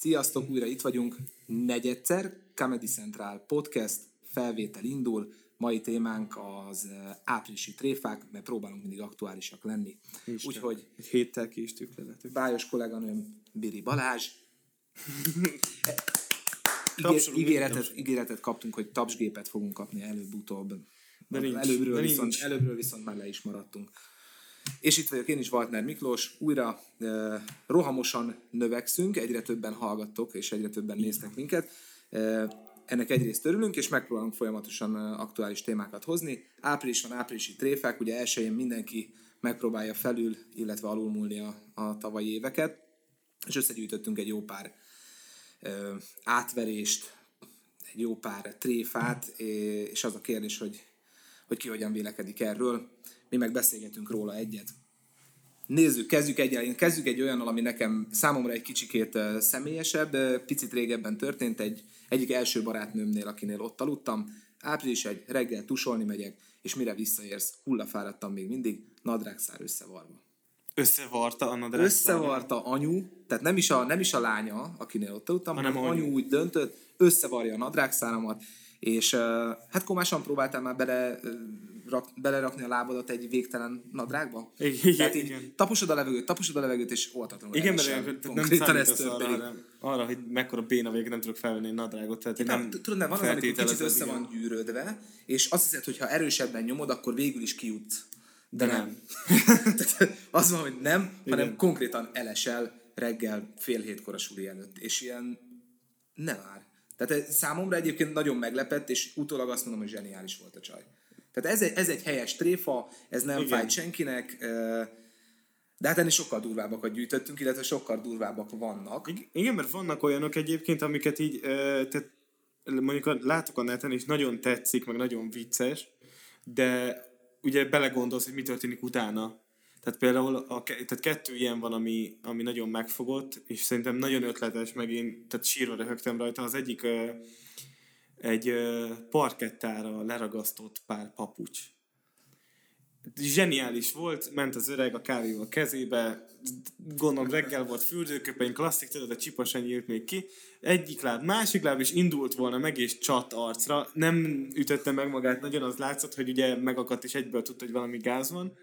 Sziasztok, újra itt vagyunk. Negyedszer, Comedy Central Podcast, felvétel indul. Mai témánk az eh, áprilisi tréfák, mert próbálunk mindig aktuálisak lenni. Úgyhogy Egy héttel késtük le. Bájos kolléganőm Biri Balázs. Ígér, ígéretet, ígéretet kaptunk, hogy tapsgépet fogunk kapni előbb-utóbb. De nincs, előbbről, de viszont, nincs. előbbről viszont már le is maradtunk. És itt vagyok én is, Waltner Miklós, újra eh, rohamosan növekszünk, egyre többen hallgattok, és egyre többen néztek minket. Eh, ennek egyrészt örülünk, és megpróbálunk folyamatosan aktuális témákat hozni. Április van, áprilisi tréfák, ugye elsőjén mindenki megpróbálja felül, illetve alulmúlni a, a tavalyi éveket, és összegyűjtöttünk egy jó pár ö, átverést, egy jó pár tréfát, és az a kérdés, hogy, hogy ki hogyan vélekedik erről. Mi meg beszélgetünk róla egyet. Nézzük, kezdjük egy, kezdjük egy olyannal, ami nekem számomra egy kicsikét személyesebb, picit régebben történt, egy, egyik első barátnőmnél, akinél ott aludtam. Április egy, reggel tusolni megyek, és mire visszaérsz, hullafáradtam még mindig, nadrágszár összevarva Összevarta a nadrág. összevarta anyu, tehát nem is a, nem is a lánya, akinél ott aludtam, hanem Hanem anyu anyu. úgy döntött, összevarja a nadrágszáramat, és hát komásan próbáltál már bele, rak, belerakni a lábadat egy végtelen nadrágba? Igen, Tehát így igen. taposod a levegőt, taposod a levegőt, és oltatlanul Igen, mert nem ez arra, hanem arra, hogy mekkora béna vagyok, nem tudok felvenni egy nadrágot. Tehát Nem, nem tudod, mert van az, amikor kicsit össze igen. van gyűrődve, és azt hiszed, hogy ha erősebben nyomod, akkor végül is kijutsz. De, nem. Tehát az van, hogy nem, hanem Igen. konkrétan elesel reggel fél hétkor a suli előtt. És ilyen nem már. Tehát számomra egyébként nagyon meglepett, és utólag azt mondom, hogy zseniális volt a csaj. Tehát ez egy, ez egy helyes tréfa, ez nem Igen. fájt senkinek, de hát ennél sokkal durvábbakat gyűjtöttünk, illetve sokkal durvábbak vannak. Ig- Igen, mert vannak olyanok egyébként, amiket így, tehát mondjuk látok a neten, és nagyon tetszik, meg nagyon vicces, de ugye belegondolsz, hogy mi történik utána. Tehát például a, tehát kettő ilyen van, ami, ami nagyon megfogott, és szerintem nagyon ötletes, meg én tehát sírva röhögtem rajta. Az egyik egy parkettára leragasztott pár papucs. Zseniális volt, ment az öreg a kávéval kezébe, gondolom reggel volt fürdőköpeny, klasszik, tudod, a csipa sem nyílt még ki. Egyik láb, másik láb is indult volna meg, és csat arcra. Nem ütötte meg magát nagyon, az látszott, hogy ugye megakadt, és egyből tudta, hogy valami gáz van.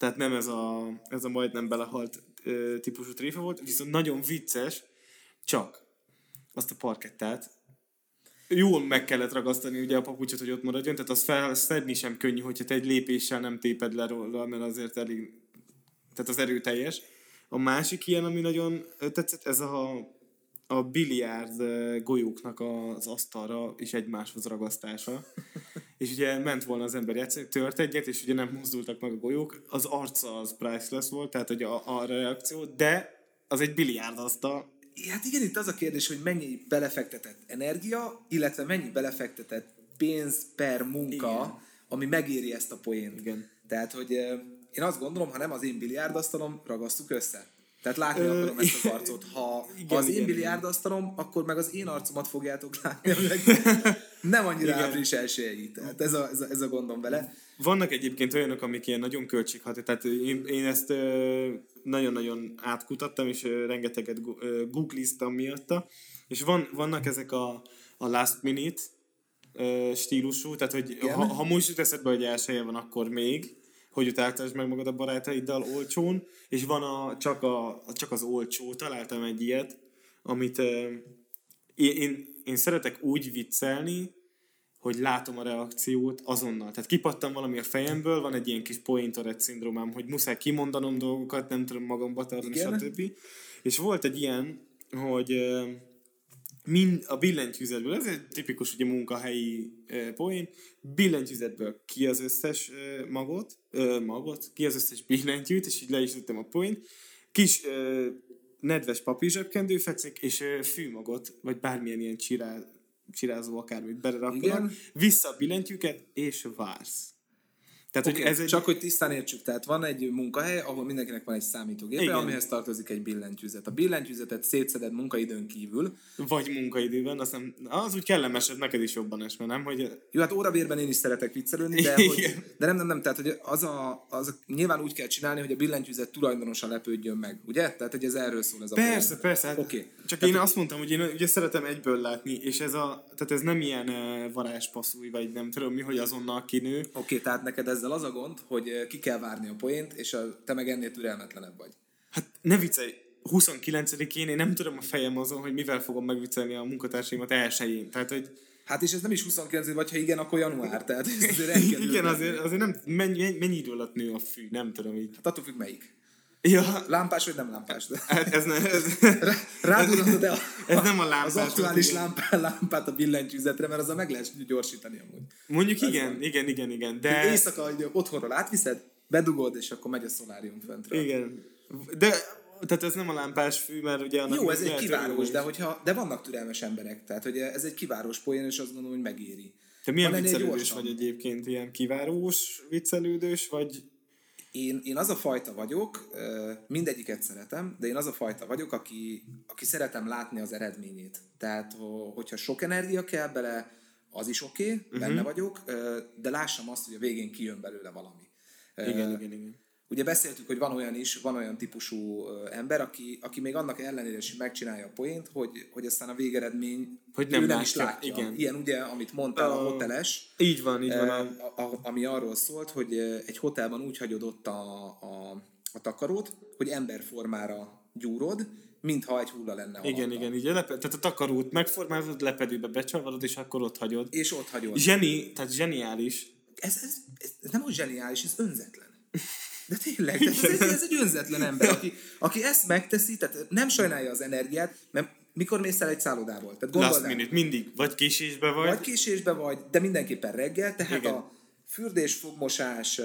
Tehát nem ez a, ez a majdnem belehalt ö, típusú tréfa volt, viszont nagyon vicces, csak azt a parkettát jól meg kellett ragasztani ugye a papucsot, hogy ott maradjon, tehát azt felszedni sem könnyű, hogyha te egy lépéssel nem téped le róla, mert azért elég, tehát az erőteljes. A másik ilyen, ami nagyon tetszett, ez a, a biliárd golyóknak az asztalra és egymáshoz ragasztása. És ugye ment volna az ember játszani, tört egyet, és ugye nem mozdultak meg a golyók. Az arca az priceless volt, tehát hogy a, a reakció, de az egy biliárd asztal, Hát igen, itt az a kérdés, hogy mennyi belefektetett energia, illetve mennyi belefektetett pénz per munka, Igen. ami megéri ezt a poént. Igen. Tehát, hogy én azt gondolom, ha nem az én biliárdasztalom, ragasztuk össze. Tehát látni Ö, akarom ezt az arcot. Ha, igen, ha az én igen, biliárdasztalom, akkor meg az én arcomat fogjátok látni. nem annyira Igen. április elsőjei. Tehát ez a, ez, a, ez a gondom vele. Vannak egyébként olyanok, amik ilyen nagyon költségható, tehát én, én ezt nagyon-nagyon átkutattam, és rengeteget googliztam miatta, és van, vannak ezek a, a last minute stílusú, tehát hogy Igen. ha, ha most jut eszedbe, hogy elsője van, akkor még, hogy utáltasd meg magad a barátaiddal olcsón, és van a, csak, a, csak az olcsó, találtam egy ilyet, amit én, én, én szeretek úgy viccelni, hogy látom a reakciót azonnal. Tehát kipattam valami a fejemből, van egy ilyen kis point Tourette szindrómám, hogy muszáj kimondanom dolgokat, nem tudom magamba tartani, Igen. stb. És volt egy ilyen, hogy ö, mind a billentyűzetből, ez egy tipikus ugye munkahelyi ö, poén, billentyűzetből ki az összes ö, magot, ö, magot, ki az összes billentyűt, és így le is tettem a poént, kis ö, nedves papírzsebkendő fekszik, és ö, fűmagot, vagy bármilyen ilyen csirá, csirázó akármit beleraknak, Igen. vissza a billentyűket, és vársz. Tehát, Okay, hogy ez egy... Csak hogy tisztán értsük, tehát van egy munkahely, ahol mindenkinek van egy számítógépe, Igen. amihez tartozik egy billentyűzet. A billentyűzetet szétszeded munkaidőn kívül. Vagy munkaidőben, azt nem, az úgy kellemes, ez neked is jobban esne, nem? Hogy Jó, hát órabérben én is szeretek viccelődni, de, hogy, Igen. de nem, nem, nem, tehát hogy az a, az a, nyilván úgy kell csinálni, hogy a billentyűzet tulajdonosa lepődjön meg, ugye? Tehát, hogy ez erről szól ez a Persze, folyamat. persze. Hát Oké. Csak Tehát, én azt mondtam, hogy én ugye szeretem egyből látni, és ez a, tehát ez nem ilyen varázspasszúj, vagy nem tudom mi, hogy azonnal kinő. Oké, tehát neked ezzel az a gond, hogy ki kell várni a poént, és a, te meg ennél türelmetlenebb vagy. Hát ne viccelj, 29-én én nem tudom a fejem azon, hogy mivel fogom megviccelni a munkatársaimat elsőjén. Tehát, hogy Hát és ez nem is 29, vagy ha igen, akkor január, tehát ez azért igen, azért, azért nem, mennyi, mennyi idő alatt nő a fű, nem tudom így. Hát attól függ melyik. Ja, Lámpás vagy nem lámpás? De... hát ez, ne, ez, Rádurrantod el ez nem a lámpás. az aktuális lámpá, lámpát a billentyűzetre, mert azzal meg lehet gyorsítani amúgy. Mondjuk igen, igen, igen, igen, De... de... Éjszaka hogy otthonról átviszed, bedugod, és akkor megy a szolárium föntről. Igen. De, tehát ez nem a lámpás fű, mert ugye annak Jó, ez egy kivárós, örülni. de, hogyha, de vannak türelmes emberek, tehát hogy ez egy kivárós poén, és azt gondolom, hogy megéri. Te milyen Van viccelődős vagy egyébként? Ilyen kivárós viccelődős, vagy... Én, én az a fajta vagyok, mindegyiket szeretem, de én az a fajta vagyok, aki, aki szeretem látni az eredményét. Tehát, ho- hogyha sok energia kell bele, az is oké, okay, Mhm. benne vagyok, ö, de lássam azt, hogy a végén kijön belőle valami. Igen, igen, igen. Ugye beszéltük, hogy van olyan is, van olyan típusú ember, aki, aki még annak ellenére is megcsinálja a poént, hogy, hogy aztán a végeredmény Hogy nem ő nem is látja, igen. Ilyen ugye, amit mondtál, a A- hoteles, Így van, így van. A... ami arról szólt, hogy egy hotelban úgy hagyod ott a, a, a takarót, hogy emberformára gyúrod, mintha egy hulla lenne Igen, alatta. igen, így a lepe... tehát a takarót megformálod, lepedőbe becsavarod, és akkor ott hagyod. És ott hagyod. Zseni, tehát zseniális. Ez, ez, ez, ez nem úgy zseniális, ez önzetlen. De tényleg, tehát ez, egy, ez egy önzetlen ember, aki, aki ezt megteszi, tehát nem sajnálja az energiát, mert mikor mész el egy szállodából? Tehát Last minute, mindig. Vagy késésbe vagy. vagy késésbe vagy, de mindenképpen reggel, tehát Igen. a fürdés, fogmosás,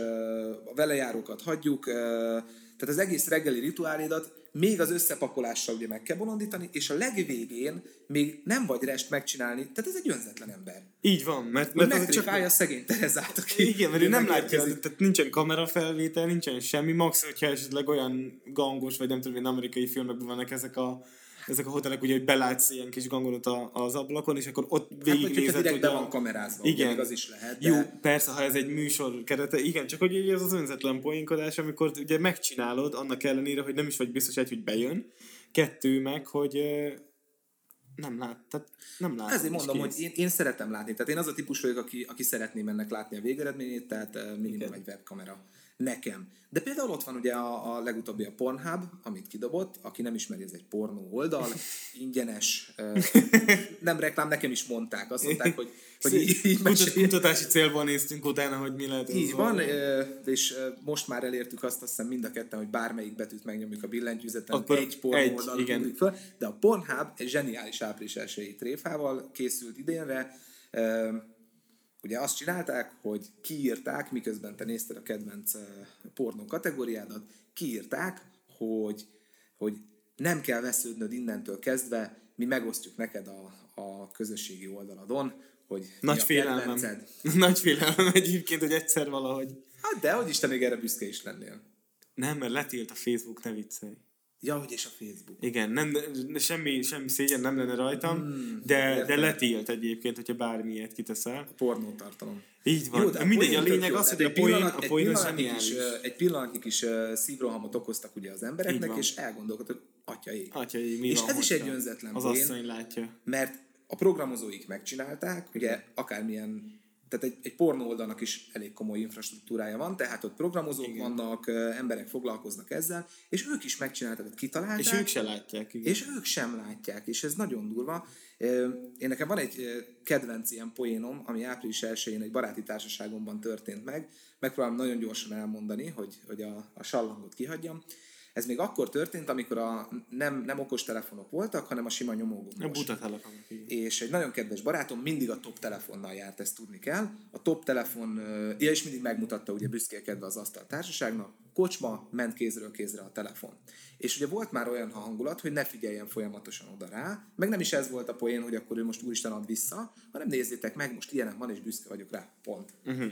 a velejárókat hagyjuk, tehát az egész reggeli rituálédat még az összepakolással ugye meg kell bolondítani, és a legvégén még nem vagy rest megcsinálni, tehát ez egy önzetlen ember. Így van, mert, Mert az csak... a szegény Terezát, aki Igen, mert ő nem látja, tehát nincsen kamerafelvétel, nincsen semmi, max, hogyha esetleg olyan gangos, vagy nem tudom, én amerikai filmekben vannak ezek a ezek a hotelek, ugye, hogy belátsz ilyen kis gangonot a, az ablakon, és akkor ott Hát, végignézed, direkt hogy be a... van kamerázva, Igen. ugye az is lehet, de... Jó, persze, ha ez egy műsor kerete, igen, csak hogy ez az önzetlen poénkodás, amikor ugye megcsinálod, annak ellenére, hogy nem is vagy biztos egy, hogy bejön, kettő meg, hogy nem lát, tehát nem lát. Ezért mondom, hogy én, én szeretem látni. Tehát én az a típus vagyok, aki, aki szeretném ennek látni a végeredményét, tehát eh, minimum Igen. egy webkamera. Nekem. De például ott van ugye a, a legutóbbi a Pornhub, amit kidobott, aki nem ismeri, ez egy pornó oldal, ingyenes, nem reklám, nekem is mondták, azt mondták, hogy, hogy így, így kutatási célból néztünk utána, hogy mi lehet. így van, és most már elértük azt, azt hiszem mind a ketten, hogy bármelyik betűt megnyomjuk a billentyűzeten, Akkor egy pornó oldal föl, de a Pornhub egy zseniális április elsői tréfával készült idénre, Ugye azt csinálták, hogy kiírták, miközben te nézted a kedvenc pornó kategóriádat, kiírták, hogy, hogy nem kell vesződnöd innentől kezdve, mi megosztjuk neked a, a közösségi oldaladon, hogy Nagy félelmem. Nagy félelmem egyébként, hogy egyszer valahogy. Hát de, hogy Isten még erre büszke is lennél. Nem, mert letilt a Facebook, ne viccelj. Ja, hogy és a Facebook. Igen, nem, de semmi, semmi szégyen nem lenne rajtam, Hmm, de, de értem. letilt egyébként, hogyha bármilyet kiteszel. Pornótartalom. Így van. de a Mindegy, poén a lényeg jó. az, hogy a egy poén, pillanat- a egy poén az pillanatnyi kis, Egy pillanatnyi kis szívrohamot okoztak ugye az embereknek, és elgondolkodtak, atyai. Atyai, mi És van, ez is egy önzetlen Az poén. asszony látja. Mert a programozóik megcsinálták, ugye akármilyen, tehát egy, egy pornó oldalnak is elég komoly infrastruktúrája van, tehát ott programozók Igen. Vannak, emberek foglalkoznak ezzel, és ők is megcsinálták, kitalálták. És ők se látják, igen. És ők sem látják, és ez nagyon durva. Én nekem van egy kedvenc ilyen poénom, ami április 1-én egy baráti társaságomban történt meg. Megpróbálom nagyon gyorsan elmondani, hogy, hogy a, a sallangot kihagyjam. Ez még akkor történt, amikor a nem, nem okos telefonok voltak, hanem a sima A nyomógombos. buta telefonok. És egy nagyon kedves barátom mindig a top telefonnal járt, ezt tudni kell. A top telefon, ja, és mindig megmutatta ugye büszkélkedve az asztal társaságnak, kocsma, ment kézről kézre a telefon. És ugye volt már olyan hangulat, hogy ne figyeljen folyamatosan oda rá, meg nem is ez volt a poén, hogy akkor ő most úristen ad vissza, hanem nézzétek meg, most ilyenem van, és büszke vagyok rá, pont. Uh-huh.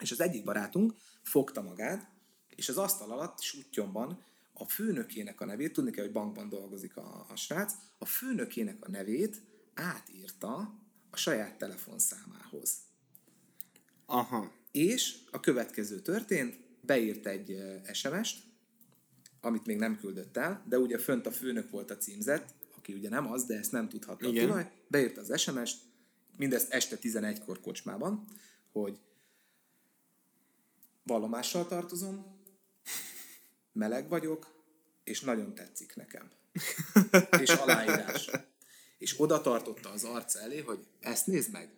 És az egyik barátunk, fogta magát, és az asztal alatt sutyomban a főnökének a nevét, tudni kell, hogy bankban dolgozik a, a srác, a főnökének a nevét átírta a saját telefonszámához. Aha. És a következő történt, beírt egy SMS-t, amit még nem küldött el, de ugye fönt a főnök volt a címzet, aki ugye nem az, de ezt nem tudhatta a Igen. tulaj, beírt az SMS-t, mindezt este 11-kor kocsmában, hogy vallomással tartozom, meleg vagyok, és nagyon tetszik nekem. és aláírás. És oda tartotta az arca elé, hogy ezt nézd meg.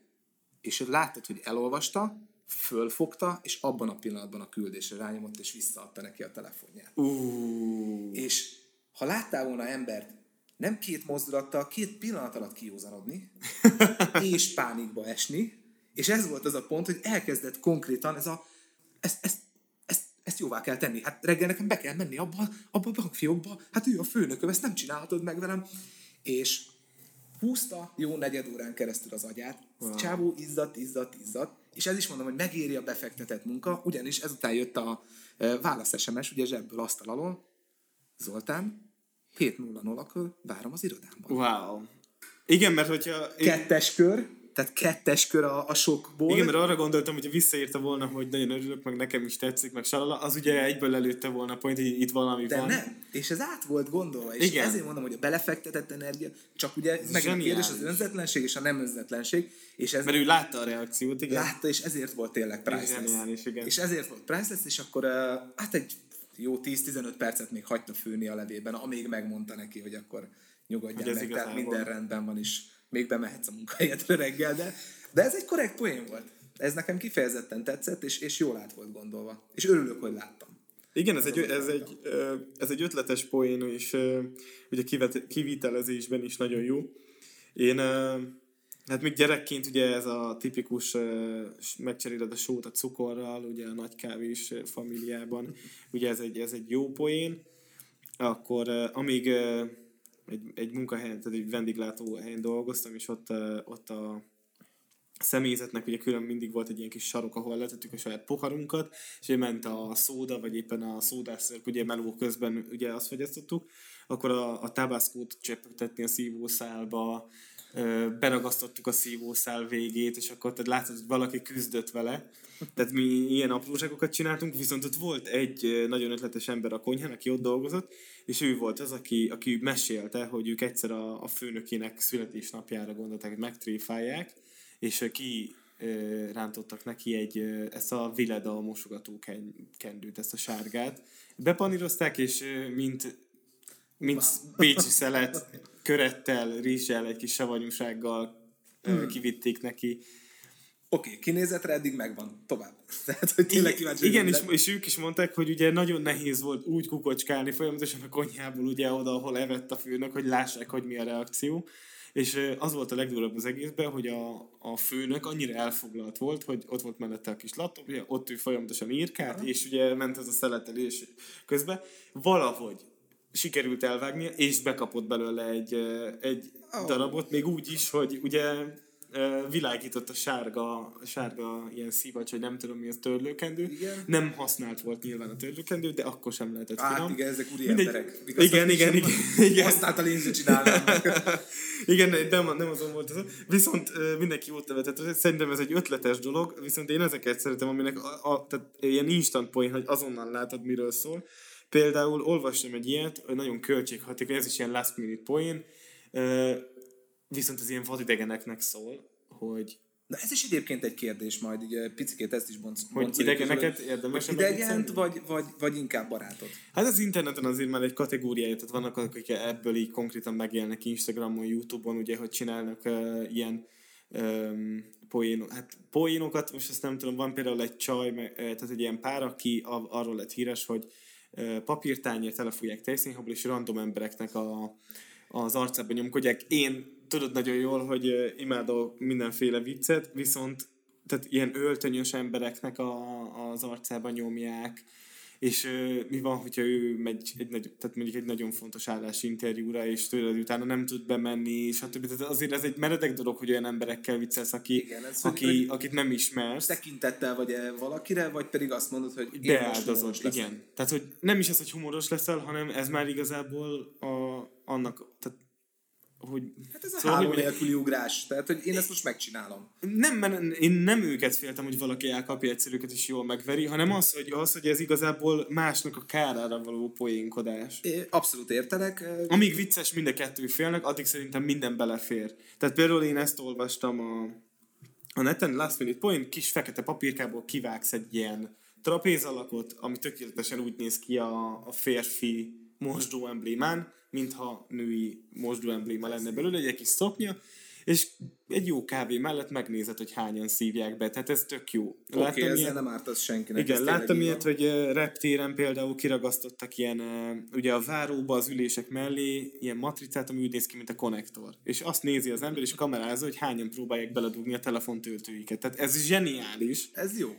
És láttad, hogy elolvasta, fölfogta, és abban a pillanatban a küldésre rányomott, és visszaadta neki a telefonját. Uh. És ha láttál volna embert nem két mozdulattal, két pillanat alatt kiózanodni, és pánikba esni, és ez volt az a pont, hogy elkezdett konkrétan ez a, ezt, ezt, ezt, jóvá kell tenni. Hát reggel nekem be kell menni abba, abba a bankfiókba, hát ő a főnököm, ezt nem csinálhatod meg velem. És húzta jó negyed órán keresztül az agyát, wow. csávó izzadt, izzadt, izzadt, és ez is mondom, hogy megéri a befektetett munka, ugyanis ezután jött a válasz SMS, ugye zsebből asztal alól, Zoltán, 7.00-kor várom az irodámban. Wow. Igen, mert hogyha... Kettes kör, tehát kettes kör a, a sokból. Igen, mert arra gondoltam, hogy visszaírta volna, hogy nagyon örülök, meg nekem is tetszik, meg salala, az ugye egyből előtte volna a point, hogy itt valami de van. nem. És ez át volt gondolva. És Igen. ezért mondom, hogy a belefektetett energia, csak ugye meg a kérdés az önzetlenség és a nem önzetlenség, és ez Mert ő látta a reakciót, igen. látta, és ezért volt tényleg priceless. Zseniális, igen. És ezért volt priceless, és akkor uh, hát egy jó 10-15 percet még hagyta főni a levében, amíg megmondta neki, hogy akkor nyugodjál Hogy ez meg, tehát minden rendben van, és még bemehetsz a munkahelyedre reggel, de, de ez egy korrekt poén volt. Ez nekem kifejezetten tetszett, és, és jól át volt gondolva. És örülök, hogy láttam. Igen, ez egy, ez egy, ez egy ötletes poén, és ugye kivet- kivitelezésben is nagyon jó. Én, hát még gyerekként ugye ez a tipikus megcseréled a sót a cukorral, ugye a nagy kávés ö, familiában, ugye ez egy, ez egy jó poén, akkor amíg egy, egy munkahelyen, tehát egy vendéglátó helyen dolgoztam, és ott, ö, ott a személyzetnek ugye külön mindig volt egy ilyen kis sarok, ahol letettük a saját poharunkat, és ugye ment a szóda, vagy éppen a szódászörp, ugye meló közben ugye azt fogyasztottuk, akkor a, a tabascót csöpögtetni a szívószálba, beragasztottuk a szívószál végét, és akkor tehát látod, hogy valaki küzdött vele. Tehát mi ilyen apróságokat csináltunk, viszont ott volt egy nagyon ötletes ember a konyhán, aki ott dolgozott, és ő volt az, aki, aki mesélte, hogy ők egyszer a, a főnökének születésnapjára gondolták, hogy megtréfálják, és ki rántottak neki egy, ezt a Vileda mosogató ken- kendőt, ezt a sárgát. Bepanírozták, és mint, mint bécsi szelet, körettel, rizssel, egy kis savanyúsággal hmm. kivitték neki. Oké, okay, kinézetre eddig megvan. Tovább. Tehát, hogy tényleg kíváncsi Igen, és, és ők is mondták, hogy ugye nagyon nehéz volt úgy kukocskálni folyamatosan a konyhából ugye oda, ahol evett a főnök, hogy lássák, hogy mi a reakció. És az volt a legdurvább az egészben, hogy a, a főnök annyira elfoglalt volt, hogy ott volt mellette a kis laptop, ugye ott ő folyamatosan írkált, és ugye ment ez a szeletelés közben. Valahogy sikerült elvágnia, és bekapott belőle egy, egy Ó. darabot, még úgy is, hogy ugye világított a sárga, a sárga ilyen szivacs, vagy nem tudom mi az törlőkendő. Igen. Nem használt volt nyilván a törlőkendő, de akkor sem lehetett Hát finom. igen, ezek úri Mindegy. emberek. Igen, igen, igen, igen. Használtal én sem csinálnám. Igen, nem, nem azon volt az. Viszont mindenki jót nevetett. Szerintem ez egy ötletes dolog, viszont én ezeket szeretem, aminek a, a, tehát ilyen instant point, hogy azonnal látod, miről szól. Például olvastam egy ilyet, hogy nagyon költséghatékony, ez is ilyen last minute point, ö, viszont ez ilyen vadidegeneknek szól, hogy Na ez is egyébként egy kérdés majd, ugye picikét ezt is bonc, Hogy idegeneket érdemes hogy idegent, vagy, vagy, vagy inkább barátot. Hát az interneten azért már egy kategóriája, tehát vannak akik ebből így konkrétan megélnek Instagramon, Youtube-on, ugye, hogy csinálnak uh, ilyen um, poénok, hát poénokat, most ezt nem tudom, van például egy csaj, meg, tehát egy ilyen pár, aki arról lett híres, hogy papírtányért telefújják tejszínhabból, és random embereknek a, az arcában nyomkodják. Én tudod nagyon jól, hogy imádok mindenféle viccet, viszont tehát ilyen öltönyös embereknek a, az arcában nyomják, és ö, mi van, hogyha ő megy egy nagy, tehát mondjuk egy nagyon fontos állási interjúra, és tőled utána nem tud bemenni, stb. Tehát azért ez egy meredek dolog, hogy olyan emberekkel viccelsz, aki, Igen, ez aki, hogy- akit nem ismersz. Tekintettel vagy -e valakire, vagy pedig azt mondod, hogy én leszek. igen. Tehát, hogy nem is az, hogy humoros leszel, hanem ez már igazából a, annak, tehát, hogy... Hát ez a Szóval, háló nélküli ugrás. Tehát, hogy én ezt most megcsinálom. Nem, mert én nem őket féltem, hogy valaki elkapja egyszerűket és jól megveri, hanem az, hogy, az, hogy ez igazából másnak a kárára való poénkodás. É, Abszolút értelek. Amíg vicces mind a kettő félnek, addig szerintem minden belefér. Tehát például én ezt olvastam a, a neten, Last Minute Point, kis fekete papírkából kivágsz egy ilyen trapéz alakot, ami tökéletesen úgy néz ki a, a férfi mosdó emblémán, mintha női mosdó embléma lenne belőle, egy kis szoknya, és egy jó kávé mellett megnézed, hogy hányan szívják be, tehát ez tök jó. Oké, okay, ezzel ilyet- nem árt az senkinek. igen, láttam ilyet, van. hogy reptéren például kiragasztottak ilyen, ugye a váróba az ülések mellé ilyen matricát, ami úgy néz ki, mint a konnektor. És azt nézi az ember, és kamerázza, hogy hányan próbálják beledugni a telefontöltőiket. Tehát ez zseniális. Ez jó.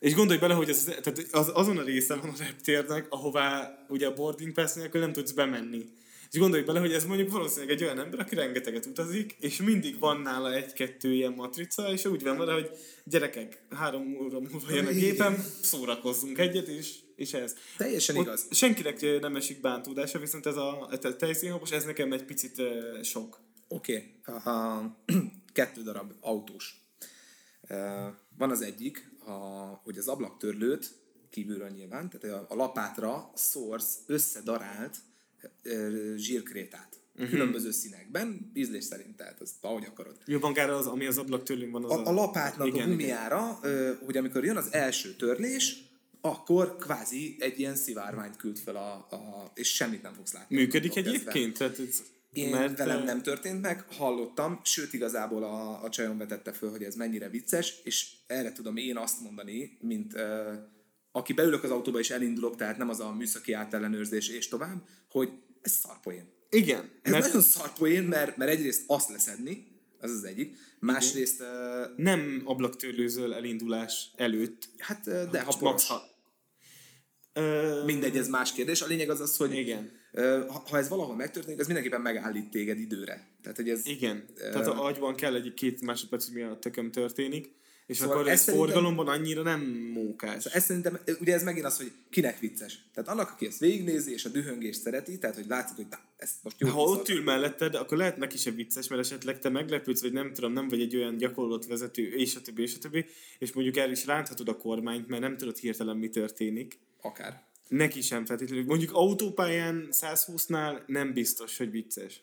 És gondolj bele, hogy az, tehát az, azon a része van a reptérnek, ahová ugye a boarding pass nélkül nem tudsz bemenni. És gondolj bele, hogy ez mondjuk valószínűleg egy olyan ember, aki rengeteget utazik, és mindig van nála egy-kettő ilyen matrica, és úgy van vele, hogy gyerekek, három óra múlva jön a gépem, szórakozzunk egyet, és, és ez. Teljesen Ott igaz. Senkinek nem esik bántódása, viszont ez a, a tejszínhabos, ez nekem egy picit uh, sok. Oké. Okay. Kettő darab autós. Uh, van az egyik, a, hogy az ablaktörlőt kívülről nyilván, tehát a, a lapátra szórsz összedarált zsírkrétát. Uh-huh. Különböző színekben, ízlés szerint, tehát ezt ahogy akarod. Jó, magára az, ami az ablak van, az A, a lapátnak igen, a gumiára, hogy amikor jön az első törlés, akkor kvázi egy ilyen szivárványt küld fel, a, a, és semmit nem fogsz látni. Működik egyébként? Tehát ez, Én mert, velem nem történt meg, hallottam, sőt igazából a, a csajom vetette föl, hogy ez mennyire vicces, és erre tudom én azt mondani, mint uh, aki beülök az autóba és elindulok, tehát nem az a műszaki átellenőrzés és tovább, hogy ez szarpoén. Igen. Ez mert- nagyon szarpoén, mert, mert egyrészt azt leszedni, az az egyik, másrészt, uh, nem ablaktörlőzöl elindulás előtt. hát uh, de ha Max ha... Ö, Mindegy, ez más kérdés. A lényeg az az, hogy Igen. Ö, ha, ha ez valahol megtörténik, az mindenképpen megállít téged időre. Tehát, hogy ez, Igen. Tehát a agyban kell egy két másodperc, hogy mi a tököm történik, és Szóval szóval akkor ez ez forgalomban annyira nem mókás. Ez szerintem, ugye ez megint az, hogy kinek vicces. Tehát annak, aki ezt végignézi, és a dühöngést szereti, tehát hogy látszik, hogy na, ezt most jó Ha ott ül melletted, akkor lehet neki sem vicces, mert esetleg te meglepődsz, vagy nem tudom, nem vagy egy olyan gyakorlott vezető, és a többi, és a többi, és mondjuk el is ránthatod a kormányt, mert nem tudod hirtelen, mi történik. Akár. Neki sem feltétlenül. Mondjuk autópályán 120-nál nem biztos, hogy vicces.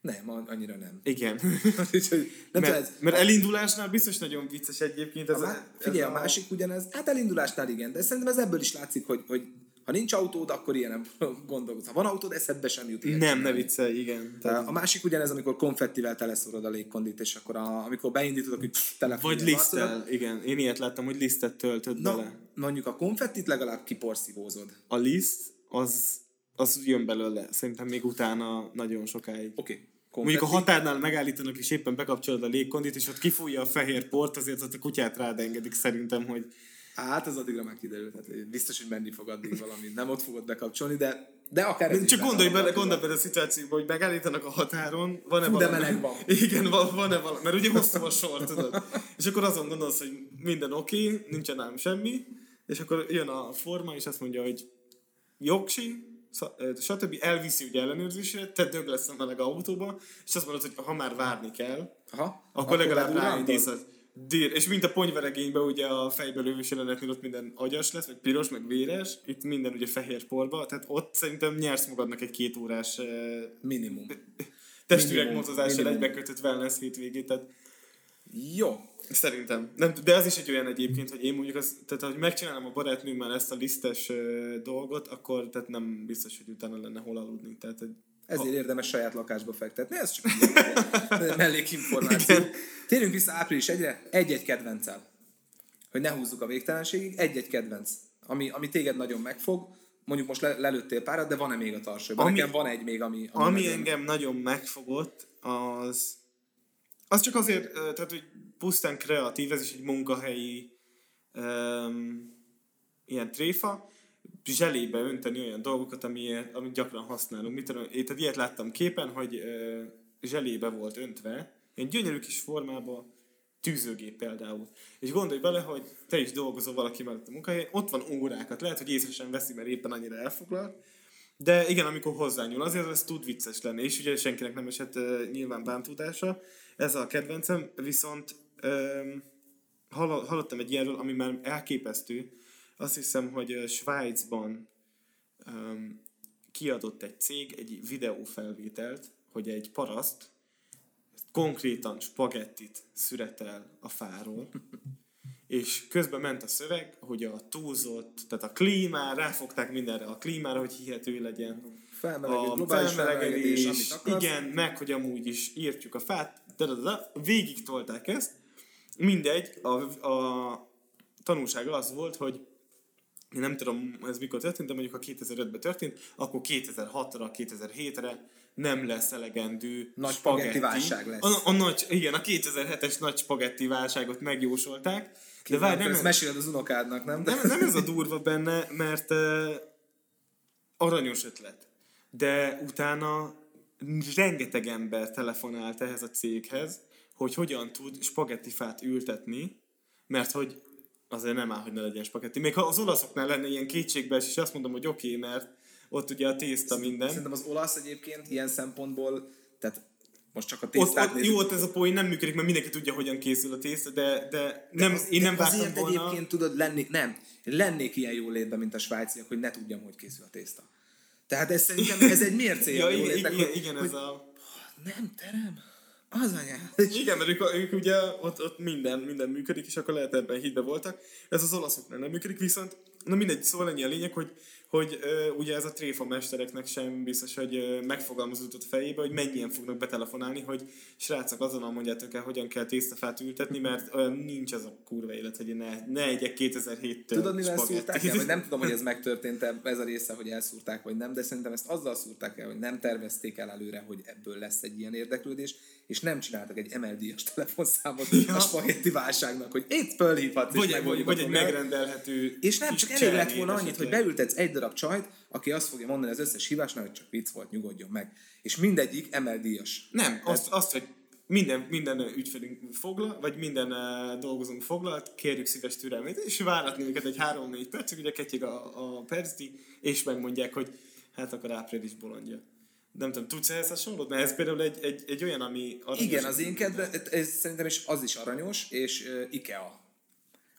Nem, a- annyira nem. Igen. Úgyhogy nem mert, tudom, ez, mert elindulásnál biztos nagyon vicces egyébként. Ez a, má- figyelj, a másik ugyanez, hát elindulásnál igen, de szerintem ez ebből is látszik, hogy, hogy ha nincs autód, akkor ilyen nem gondolkodsz. Ha van autód, eszedbe sem jut. ilyet Nem, ne viccelj, igen. Tehát, A másik ugyanez, amikor konfettivel teleszorod a légkondit, és akkor a, amikor beindítod, pff, telefon. vagy liszttel, igen. Én ilyet láttam, hogy lisztet töltöd Na, bele. Mondjuk a konfettit legalább kiporszívózod. A liszt, az, az jön belőle. Szerintem még utána nagyon sokáig. Oké. Okay. Mondjuk a határnál megállítanak, és éppen bekapcsolod a légkondit, és ott kifújja a fehér port, azért ott a kutyát rád engedik szerintem, hogy Hát az addigra már kiderült, hát biztos, hogy menni fog addig valami. Nem ott fogod bekapcsolni, de, de akár ez is Csak gondolj bele, gondolj bele a szituációba, hogy megállítanak a határon, van-e de valami? meleg van. Igen, van, van-e valami? Mert ugye hosszú a sor, tudod? És akkor azon gondolsz, hogy minden oké, okay, nincsen ám semmi, és akkor jön a forma, és azt mondja, hogy jogsi, stb. elviszi ugye ellenőrzésre, te dög lesz a meleg autóba, és azt mondod, hogy ha már várni kell, Aha. akkor legalább beugráltad? ráindísz. Dír. És mint a ponyveregényben ugye a fejbe lövős jelenetnél ott minden agyas lesz, meg piros, meg véres, itt minden ugye fehér porba, tehát ott szerintem nyersz magadnak egy két órás Minimum. testüregmotozással minimum. egybekötött wellness hétvégét, tehát Jó. szerintem. Nem, de az is egy olyan egyébként, hogy én mondjuk az, tehát hogy megcsinálom a barátnőmmel ezt a lisztes uh, dolgot, akkor tehát nem biztos, hogy utána lenne hol aludni. Tehát, hogy Ezért érdemes saját lakásba fektetni, ez csak egy mellékinformáció. Térjünk vissza április egyre, egy-egy kedvencel. Hogy ne húzzuk a végtelenségig, egy-egy kedvenc. Ami, ami téged nagyon megfog, mondjuk most le, lelőttél párat, de van-e még a tarsolyban? Ami- Nekem van egy még, ami... ami, Ami nagyon- engem nagyon megfogott, az, az csak azért, tehát hogy pusztán kreatív, ez is egy munkahelyi um, ilyen tréfa. zselébe önteni olyan dolgokat, amiért, amit gyakran használunk. Mit tudom, én tehát ilyet láttam képen, hogy ö, zselébe volt öntve, egy gyönyörű kis formában, tűzőgép például. És gondolj bele, hogy te is dolgozol valaki mellett a munkahelyen, ott van órákat, lehet, hogy észre sem veszi, mert éppen annyira elfoglalt, de igen, amikor hozzányúl, azért ez tud vicces lenni, és ugye senkinek nem esett uh, nyilván bántódása. Ez a kedvencem, viszont um, hallottam egy ilyenről, ami már elképesztő. Azt hiszem, hogy Svájcban um, kiadott egy cég egy videófelvételt, hogy egy paraszt konkrétan spagettit szüretel a fáról, és közben ment a szöveg, hogy a túlzott, tehát a klímá, ráfogták mindenre a klímára, hogy hihető legyen. a felmelegedés, igen, meg hogy amúgy is írtjuk a fát, de, de, de, végig tolták ezt. Mindegy, a, a tanulság az volt, hogy én nem tudom, ez mikor történt, de mondjuk ha 2005-ben történt, akkor 2006-ra, 2007-re nem lesz elegendő Nagy spagetti válság lesz. A, a, nagy, igen, a 2007-es nagy spagetti válságot megjósolták. De várj, nem, ezt meséled az unokádnak, nem? Nem, nem ez a durva benne, mert uh, aranyos ötlet. De utána rengeteg ember telefonált ehhez a céghez, hogy hogyan tud spagettifát ültetni, mert hogy azért nem áll, hogy ne legyen spagetti. Még ha az olaszoknál lenne ilyen kétségbees, és azt mondom, hogy oké, okay, mert ott ugye a tészta minden. Szerintem az olasz egyébként ilyen szempontból, tehát most csak a tésztát ott, ott, Jó, ott ez a poén nem működik, mert mindenki tudja, hogyan készül a tészta, de, de, nem, de az, én nem vártam volna... egyébként tudod, lenni, nem, lennék ilyen jó létben, mint a svájciak, hogy ne tudjam, hogy készül a tészta. Tehát ez szerintem ez egy mércéje ja, igen, igen, hogy, igen, ez a... Nem terem, az anyám. Igen, mert ők, ők ugye ott, ott minden, minden működik, és akkor lehet ebben hitbe voltak. Ez az olaszoknál nem működik, viszont na mindegy, szóval ennyi a lényeg, hogy hogy ö, ugye ez a tréfa mestereknek sem biztos, hogy ö, megfogalmazódott fejébe, hogy mennyien fognak betelefonálni, hogy srácok azonnal mondjátok el, hogyan kell tésztafát ültetni, mert olyan nincs az a kurva élet, hogy ne, ne egyek 2007-től Tudod, mivel szúrták el? Vagy nem tudom, hogy ez megtörtént -e, ez a része, hogy elszúrták, vagy nem, de szerintem ezt azzal szúrták el, hogy nem tervezték el előre, hogy ebből lesz egy ilyen érdeklődés, és nem csináltak egy MLD-es telefonszámot ja. a spagetti válságnak, hogy itt fölhívhatsz, vagy, és vagy, vagy egy megrendelhető És nem csak elég lett volna annyit, hogy beültetsz egy darab csajt, aki azt fogja mondani az összes hívásnál, hogy csak vicc volt, nyugodjon meg. És mindegyik MLD-as. Nem, azt, azt, hogy minden, minden ügyfelünk foglal, vagy minden uh, dolgozunk foglalt, kérjük szíves türelmét, és váratni őket egy 3-4 percig, ugye ketyeg a, a percdi, és megmondják, hogy hát akkor április bolondja nem tudom, tudsz ehhez hasonlót? Mert ez például egy, egy, egy olyan, ami. Igen, az én kedve, ez szerintem is az is aranyos, és uh, IKEA.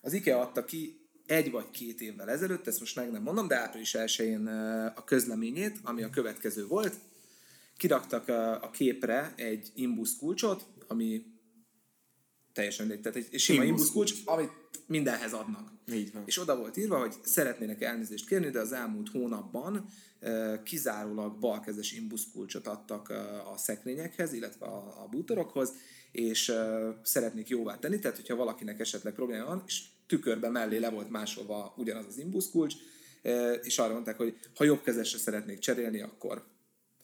Az IKEA adta ki egy vagy két évvel ezelőtt, ezt most meg nem mondom, de április 1 uh, a közleményét, ami a következő volt. Kiraktak uh, a képre egy imbusz kulcsot, ami teljesen mindegy, tehát egy sima imbusz kulcs, amit mindenhez adnak. Így van. És oda volt írva, hogy szeretnének elnézést kérni, de az elmúlt hónapban kizárólag balkezes imbuszkulcsot adtak a szekrényekhez, illetve a, a bútorokhoz, és szeretnék jóvá tenni, tehát hogyha valakinek esetleg probléma van, és tükörbe mellé le volt másolva ugyanaz az imbuszkulcs, és arra mondták, hogy ha jobbkezesre szeretnék cserélni, akkor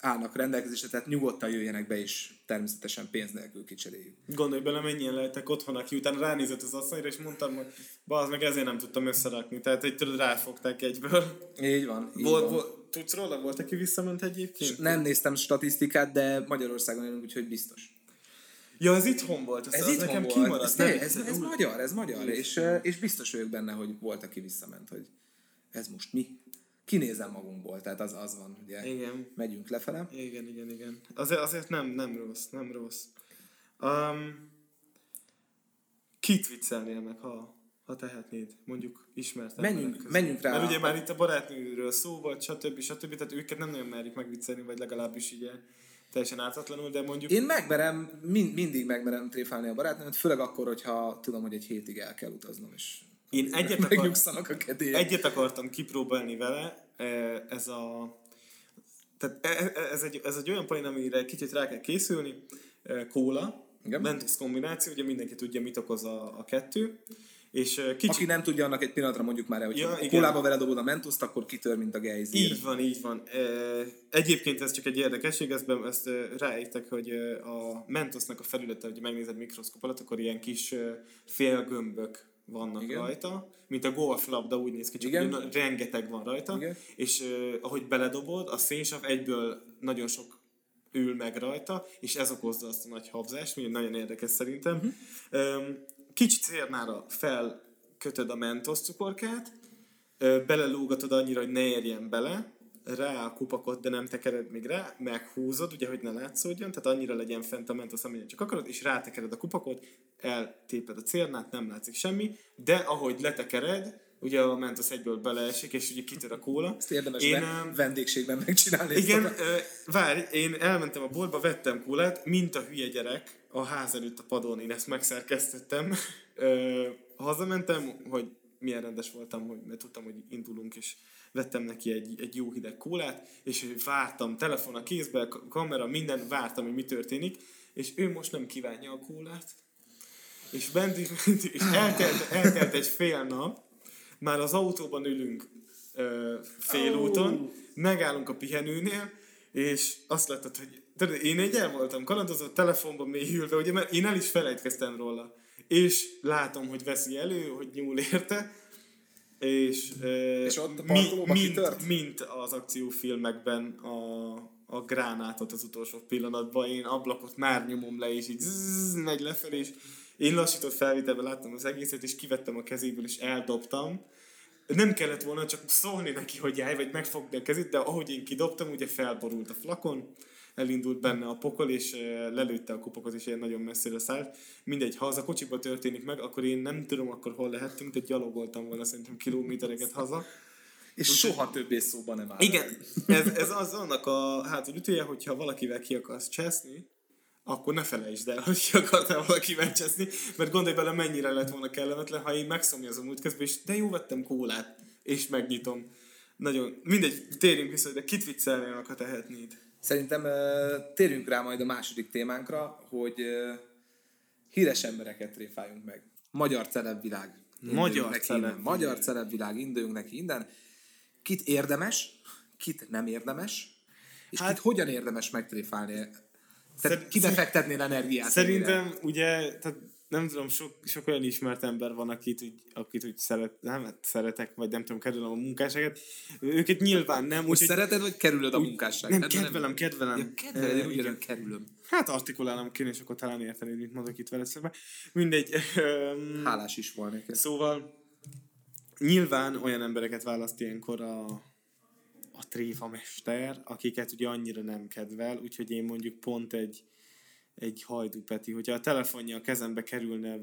állnak rendelkezésre, tehát nyugodtan jöjjenek be, és természetesen pénz nélkül kicseréljük. Gondolj bele, mennyien lehetek otthon, aki utána ránézett az asszonyra, és mondtam, hogy az meg ezért nem tudtam összerakni. Tehát egy tudod, ráfogták egyből. Így van. Így volt, van. Volt, tudsz róla? Volt, aki visszament egyébként? Nem néztem statisztikát, de Magyarországon élünk, úgyhogy biztos. Ja, ez itthon volt. Ez, ez itthon nekem volt. kimaradt. Ez, ez, ez, ez, magyar, ez magyar. És, és biztos vagyok benne, hogy volt, aki visszament, hogy ez most mi? Kinézem magunkból, tehát az, az van, ugye, igen. megyünk lefele. Igen, igen, igen. Azért, azért nem, nem rossz, nem rossz. Um, kit viccelnél meg, ha, ha tehetnéd, mondjuk ismert menjünk, menjünk rá. Mert ugye már itt a barátnőről szó volt, stb. stb. Tehát őket nem nagyon merjük megviccelni, vagy legalábbis így teljesen ártatlanul, de mondjuk... Én megmerem, mind, mindig megmerem tréfálni a barátnőmet, főleg akkor, hogyha tudom, hogy egy hétig el kell utaznom, és én egyet, akar, a egyet akartam kipróbálni vele, e, ez a... Tehát e, e, ez egy, ez egy olyan poén, amire kicsit rá kell készülni. Kóla, Mentos kombináció, ugye mindenki tudja, mit okoz a, a kettő. És kicsit... Aki nem tudja, annak egy pillanatra mondjuk már el, hogy ja, kólába vele dobod a mentoszt, akkor kitör, mint a gejzír. Így van, így van. Egyébként ez csak egy érdekesség, ezt, ezt ráértek, hogy a mentosznak a felülete, hogy megnézed mikroszkop alatt, akkor ilyen kis félgömbök vannak Igen. Rajta, mint a golflabda úgy néz ki, csak Igen. ugye rengeteg van rajta, Igen. és uh, ahogy beledobod, a szénsav egyből nagyon sok ül meg rajta, és ez okozza azt a nagy habzást, ami nagyon érdekes szerintem. Uh-huh. Um, kicsi cérnára felkötöd a mentos cukorkát, belelógatod annyira, hogy ne érjen bele, rá a kupakot, de nem tekered még rá, meghúzod, ugye, hogy ne látszódjon, tehát annyira legyen fent a mentos, amennyire csak akarod, és rátekered a kupakot, eltéped a cérnát, nem látszik semmi, de ahogy letekered, ugye a mentos egyből beleesik, és ugye kitör a kóla. Ezt érdemes Én, öm, vendégségben megcsinálni. igen, ezt a- várj, én elmentem a boltba, vettem kólát, mint a hülye gyerek, a ház előtt a padon, én ezt megszerkesztettem. Hazamentem, hogy milyen rendes voltam, hogy, mert tudtam, hogy indulunk, és vettem neki egy, egy jó hideg kólát, és vártam, telefon a kézbe, kamera, minden, vártam, hogy mi történik, és ő most nem kívánja a kólát. És bent is, bent és eltelt, eltelt egy fél nap, már az autóban ülünk ö, félúton, megállunk a pihenőnél, és azt láttad, hogy tudod, én egy el voltam kalandozott telefonban mélyülve, ugye, mert én el is felejtkeztem róla. És látom, hogy veszi elő, hogy nyúl érte, és, És ott a parkolóban mint, mint az akciófilmekben a, a gránátot az utolsó pillanatban, én ablakot már nyomom le, és így zzz, megy lefelé, és én lassított felvételben láttam az egészet, és kivettem a kezéből, és eldobtam. Nem kellett volna csak szólni neki, hogy járj, vagy megfogni a kezét, de ahogy én kidobtam, ugye felborult a flakon, elindult benne a pokol, és eh, lelőtte a kupakot, és ilyen nagyon messzire szállt. Mindegy, ha az a kocsiba történik meg, akkor én nem tudom akkor hol lehettünk, de gyalogoltam volna szerintem kilométereket haza. És soha többé szóba nem áll. Igen, ez, ez az annak a hátulütője, hogyha valakivel ki akarsz cseszni, akkor ne felejtsd el, hogy ki akartál valakivel cseszni, mert gondolj bele, mennyire lett volna kellemetlen, ha én megszomjazom úgy közben, és de jó, vettem kólát, és megnyitom. Nagyon, mindegy, térjünk vissza, de kit viccelnél, ha tehetnéd. Szerintem térjünk rá majd a második témánkra, hogy híres embereket tréfáljunk meg. Magyar celebvilág. Magyar neki celeb- innen. Magyar celebvilág, induljunk neki innen. Kit érdemes, kit nem érdemes, és hát, kit hogyan érdemes megtréfálni. Tehát Szer- kibe fektetnél energiát? Szerintem ugye, tehát nem tudom, sok, sok olyan ismert ember van, akit úgy, akit úgy szeret, nem, hát szeretek, vagy nem tudom, kedvelem a munkásságot. Őket nyilván nem, Most úgyhogy szereted, vagy kerülöd a munkásságot? nem, Hát, kedvelem, kedvelem. Ja, kedveled, én Ö, ugyanolyan kerülöm. Hát artikulálnom kéne, és akkor talán értenéd, mit mondok itt veled szemben. Mindegy. Hálás is volnék. ezt. Szóval nyilván olyan embereket választ ilyenkor a, a tréfa mester, akiket ugye annyira nem kedvel, úgyhogy én mondjuk pont egy, egy hajdú Peti, hogyha a telefonja a kezembe kerülne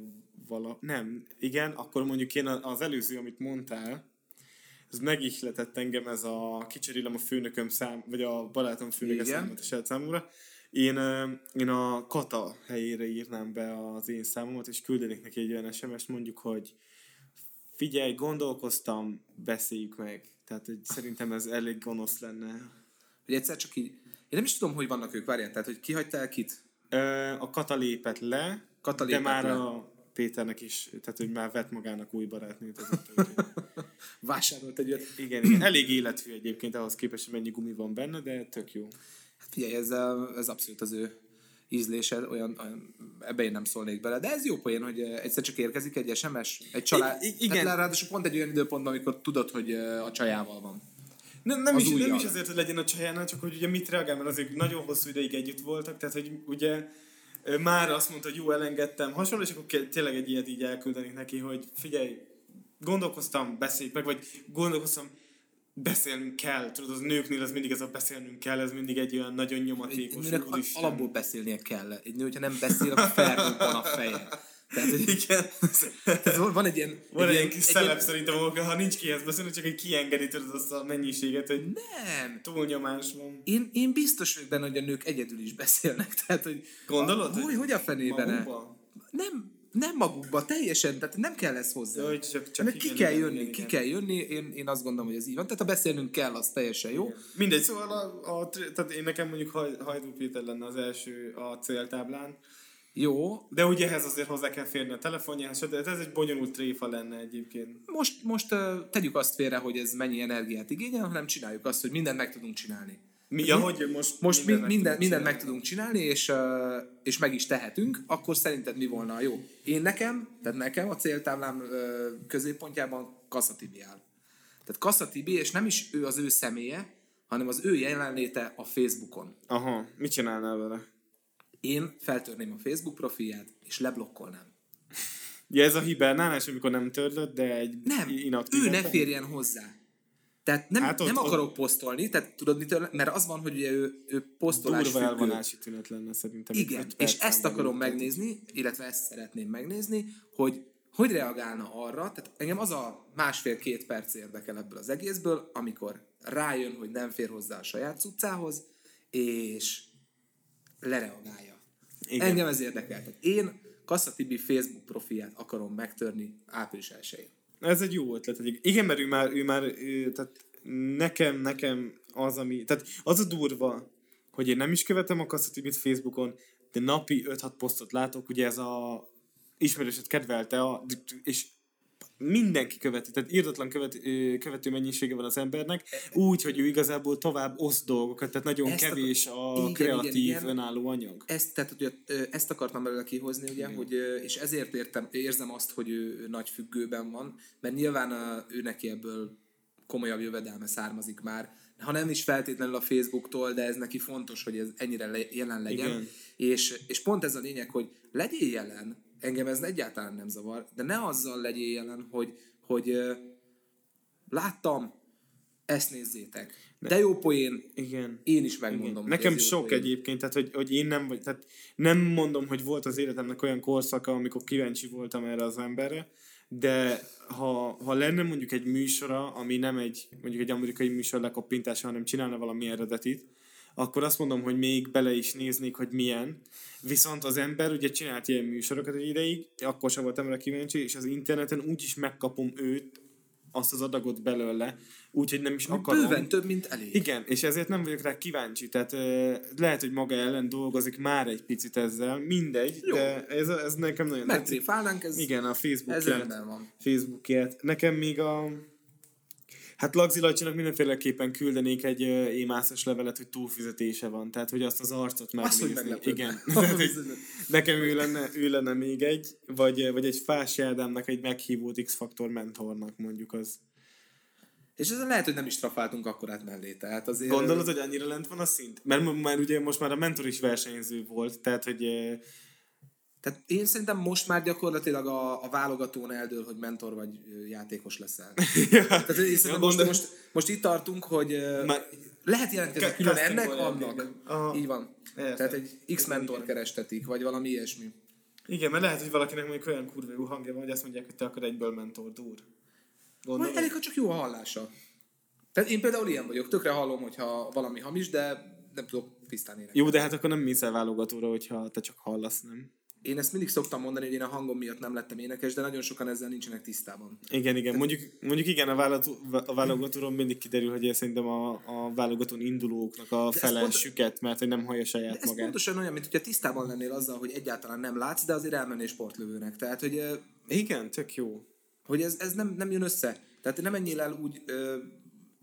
vala... Nem, igen, akkor mondjuk én az előző, amit mondtál, ez megihletett engem ez a kicserélem a főnököm szám, vagy a barátom főnöke Igen. számomat a saját számomra. Én, én a kata helyére írnám be az én számomat, és küldenék neki egy olyan SMS-t, mondjuk, hogy figyelj, gondolkoztam, beszéljük meg. Tehát hogy szerintem ez elég gonosz lenne. Hogy egyszer csak így... Én nem is tudom, hogy vannak ők, várjál, tehát hogy kihagytál kit? A kata lépett le, Kata de lépett már le. a Péternek is, tehát hogy már vett magának új barátnőt. azóta, Vásárolt egy olyat. igen, igen, elég életű egyébként ahhoz képest, hogy mennyi gumi van benne, de tök jó. Hát figyelj, ez, ez abszolút az ő ízlése, olyan, olyan, ebbe én nem szólnék bele. De ez jó poén, hogy egyszer csak érkezik egy SMS, egy család. I- i- igen. Tehát ráadásul pont egy olyan időpontban, amikor tudod, hogy a csajával van. Nem, nem, Az is, nem is azért, hogy legyen a csajánál, csak hogy ugye mit reagál, mert azért nagyon hosszú ideig együtt voltak, tehát hogy ugye már azt mondta, hogy jó, elengedtem hasonló, és akkor tényleg egy ilyet így elküldenék neki, hogy figyelj, gondolkoztam, beszéljük meg, vagy gondolkoztam, beszélnünk kell, tudod, az nőknél az mindig ez a beszélnünk kell, ez mindig egy olyan nagyon Egy nyomatékos, nőnek al- úristen. alapból beszélnie kell. Egy nő, hogyha nem beszél, akkor felrobban a feje. Tehát, hogy, Igen. tehát van- egy ilyen... Van egy ilyen kis egy szelep szerintem, ahol ha nincs kihez beszélni, csak egy kiengedi tudod azt a mennyiséget, hogy Nem. túlnyomás van. Én, én biztos vagyok benne, hogy a nők egyedül is beszélnek. Tehát, hogy Gondolod, Hogy, hogy hogy a fenében? Nem, nem magukba, teljesen, tehát nem kell ez hozzá. Ja, hogy csak- csak Mert ki igen, kell igen, jönni, igen, ki igen. kell jönni, én, én azt gondolom, hogy ez így van. Tehát ha beszélnünk kell, az teljesen jó. Mindegy, szóval a, a, tehát én nekem mondjuk Haj, Hajdú Péter lenne az első a céltáblán, Jó, de ugye ehhez azért hozzá kell férni a telefonjához, stb. ez egy bonyolult tréfa lenne egyébként. most, most tegyük azt félre, hogy ez mennyi energiát igényel, hanem csináljuk azt, hogy mindent meg tudunk csinálni. Mi, ja, hogy most, most mindent minden, meg minden, tudunk mindent csinálni. meg tudunk csinálni, és, és meg is tehetünk, akkor szerinted mi volna a jó? Én nekem, tehát nekem a céltáblám középpontjában Kassa Tibi áll. Tehát Kassa Tibi, és nem is ő az ő személye, hanem az ő jelenléte a Facebookon. Aha, mit csinálnál vele? Én feltörném a Facebook profilját, és leblokkolnám. Ja, ez a hibernálás, amikor nem törlöd, de egy Nem, inaktív. ő ne férjen hozzá. Tehát nem, Hát ott- nem ott- akarok posztolni, tehát tudod mitől, mert az van, hogy ugye ő, ő posztolás Durva függő. elvonási tünet lenne szerintem. Igen, és ezt akarom megnézni, illetve ezt szeretném megnézni, hogy hogy reagálna arra, tehát engem az a másfél-két perc érdekel ebből az egészből, amikor rájön, hogy nem fér hozzá a saját cuccához, és lereagálja. Igen. Engem ez érdekel. Tehát én Kassa Tibi Facebook profilját akarom megtörni április 1 Ez egy jó ötlet. Igen, mert ő már, ő már tehát nekem, nekem az, ami, tehát az a durva, hogy én nem is követem a Kasszatibit Facebookon, de napi 5-6 posztot látok, ugye ez a ismerőset kedvelte, a, és mindenki követi, tehát írdatlan követ, követő mennyisége van az embernek, úgy, hogy ő igazából tovább oszt dolgokat, tehát nagyon Ezt kevés a igen, kreatív, igen, igen. önálló anyag. ezt, tehát, hogy ö, ezt akartam belőle kihozni, ugye, hogy, ö, és ezért értem, érzem azt, hogy ő, nagy függőben van, mert nyilván ö, ő neki ebből komolyabb jövedelme származik már, ha nem is feltétlenül a Facebooktól, de ez neki fontos, hogy ez ennyire le, jelen legyen. Igen. És, és pont ez a lényeg, hogy legyél jelen, engem ez egyáltalán nem zavar, de ne azzal legyél jelen, hogy, hogy láttam, ezt nézzétek. De jó poén, Igen. én is megmondom. Igen. Nekem sok poén. egyébként, tehát hogy, hogy én nem vagy, tehát nem mondom, hogy volt az életemnek olyan korszaka, amikor kíváncsi voltam erre az emberre, de ha, ha lenne mondjuk egy műsora, ami nem egy, mondjuk egy amerikai műsor lekopintása, hanem csinálna valami eredetit, akkor azt mondom, hogy még bele is néznék, hogy milyen. Viszont az ember ugye csinált ilyen műsorokat egy ideig, akkor sem voltam rá kíváncsi, és az interneten úgy is megkapom őt, azt az adagot belőle, úgyhogy nem is akarom. Bőven több, mint elég. Igen, és ezért nem vagyok rá kíváncsi. Tehát lehet, hogy maga ellen dolgozik már egy picit ezzel, mindegy, Jó. de ez, ez nekem nagyon. Megtréfálnánk, ez, Igen, a ez Facebookját. rendben van. Facebookját. Nekem még a... Hát Lagzi Lacsinak mindenféleképpen küldenék egy émászos levelet, hogy túlfizetése van. Tehát, hogy azt az arcot Azt, megnézni. meglepődne. Igen. Nekem ő lenne, ő lenne még egy, vagy, vagy egy Fási Ádámnak egy meghívót X-faktor mentornak mondjuk az. És ezen lehet, hogy nem is trafáltunk akkorát mellé. Tehát azért... Gondolod, hogy annyira lent van a szint? Mert már ugye most már a mentor is versenyző volt, tehát hogy Tehát én szerintem most már gyakorlatilag a, a válogatón eldől, hogy mentor vagy játékos leszel. Tehát én szerintem most, most, most itt tartunk, hogy Már- lehet jelentkezni Ke- külön ennek, annak. Így van. Értem. Tehát egy X-mentor kerestetik, vagy valami ilyesmi. igen, mert lehet, hogy valakinek mondjuk olyan kurva jó hangja van, hogy azt mondják, hogy te akar egyből mentor, dur. Vagy Gondolod? elég, ha csak jó a hallása. Tehát én például ilyen vagyok, tökre hallom, hogyha valami hamis, de nem tudok tisztán énekelni. Jó, de hát akkor nem mész el válogatóra, hogyha te csak hallasz, nem? Én ezt mindig szoktam mondani, hogy én a hangom miatt nem lettem énekes, de nagyon sokan ezzel nincsenek tisztában. Igen, igen. Mondjuk, mondjuk igen, a, válogató, a válogatóról mindig kiderül, hogy ez szerintem a, a válogatón indulóknak a ez fele süket, mert hogy nem hallja De saját ez magát. pontosan olyan, mint hogyha tisztában lennél azzal, hogy egyáltalán nem látsz, de azért elmennél sportlövőnek. Tehát, hogy, Igen, tök jó. hogy ez, ez nem, nem jön össze. Tehát nem menjél el úgy,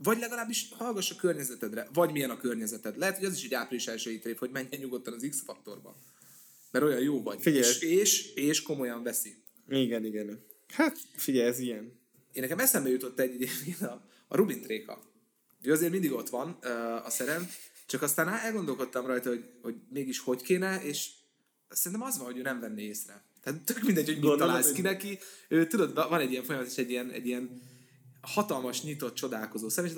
vagy legalábbis hallgass a környezetedre, vagy milyen a környezeted. Lehet, hogy az is egy április első év, hogy menjen nyugodtan az X-faktorba. Mert olyan jó vagy. Figyelj. És, és, és komolyan veszi. Igen, igen. Hát figyelj, ez ilyen. Én nekem eszembe jutott egy egyébként a, a Rubin tréka. Ő azért mindig ott van a szerem, csak aztán elgondolkodtam rajta, hogy, hogy mégis hogy kéne, és szerintem az van, hogy ő nem venné észre. Tehát tök mindegy, hogy mit Gondolod, találsz ki neki. Ő, tudod, van egy ilyen folyamat, és egy ilyen, egy ilyen hatalmas, nyitott, csodálkozó szem, és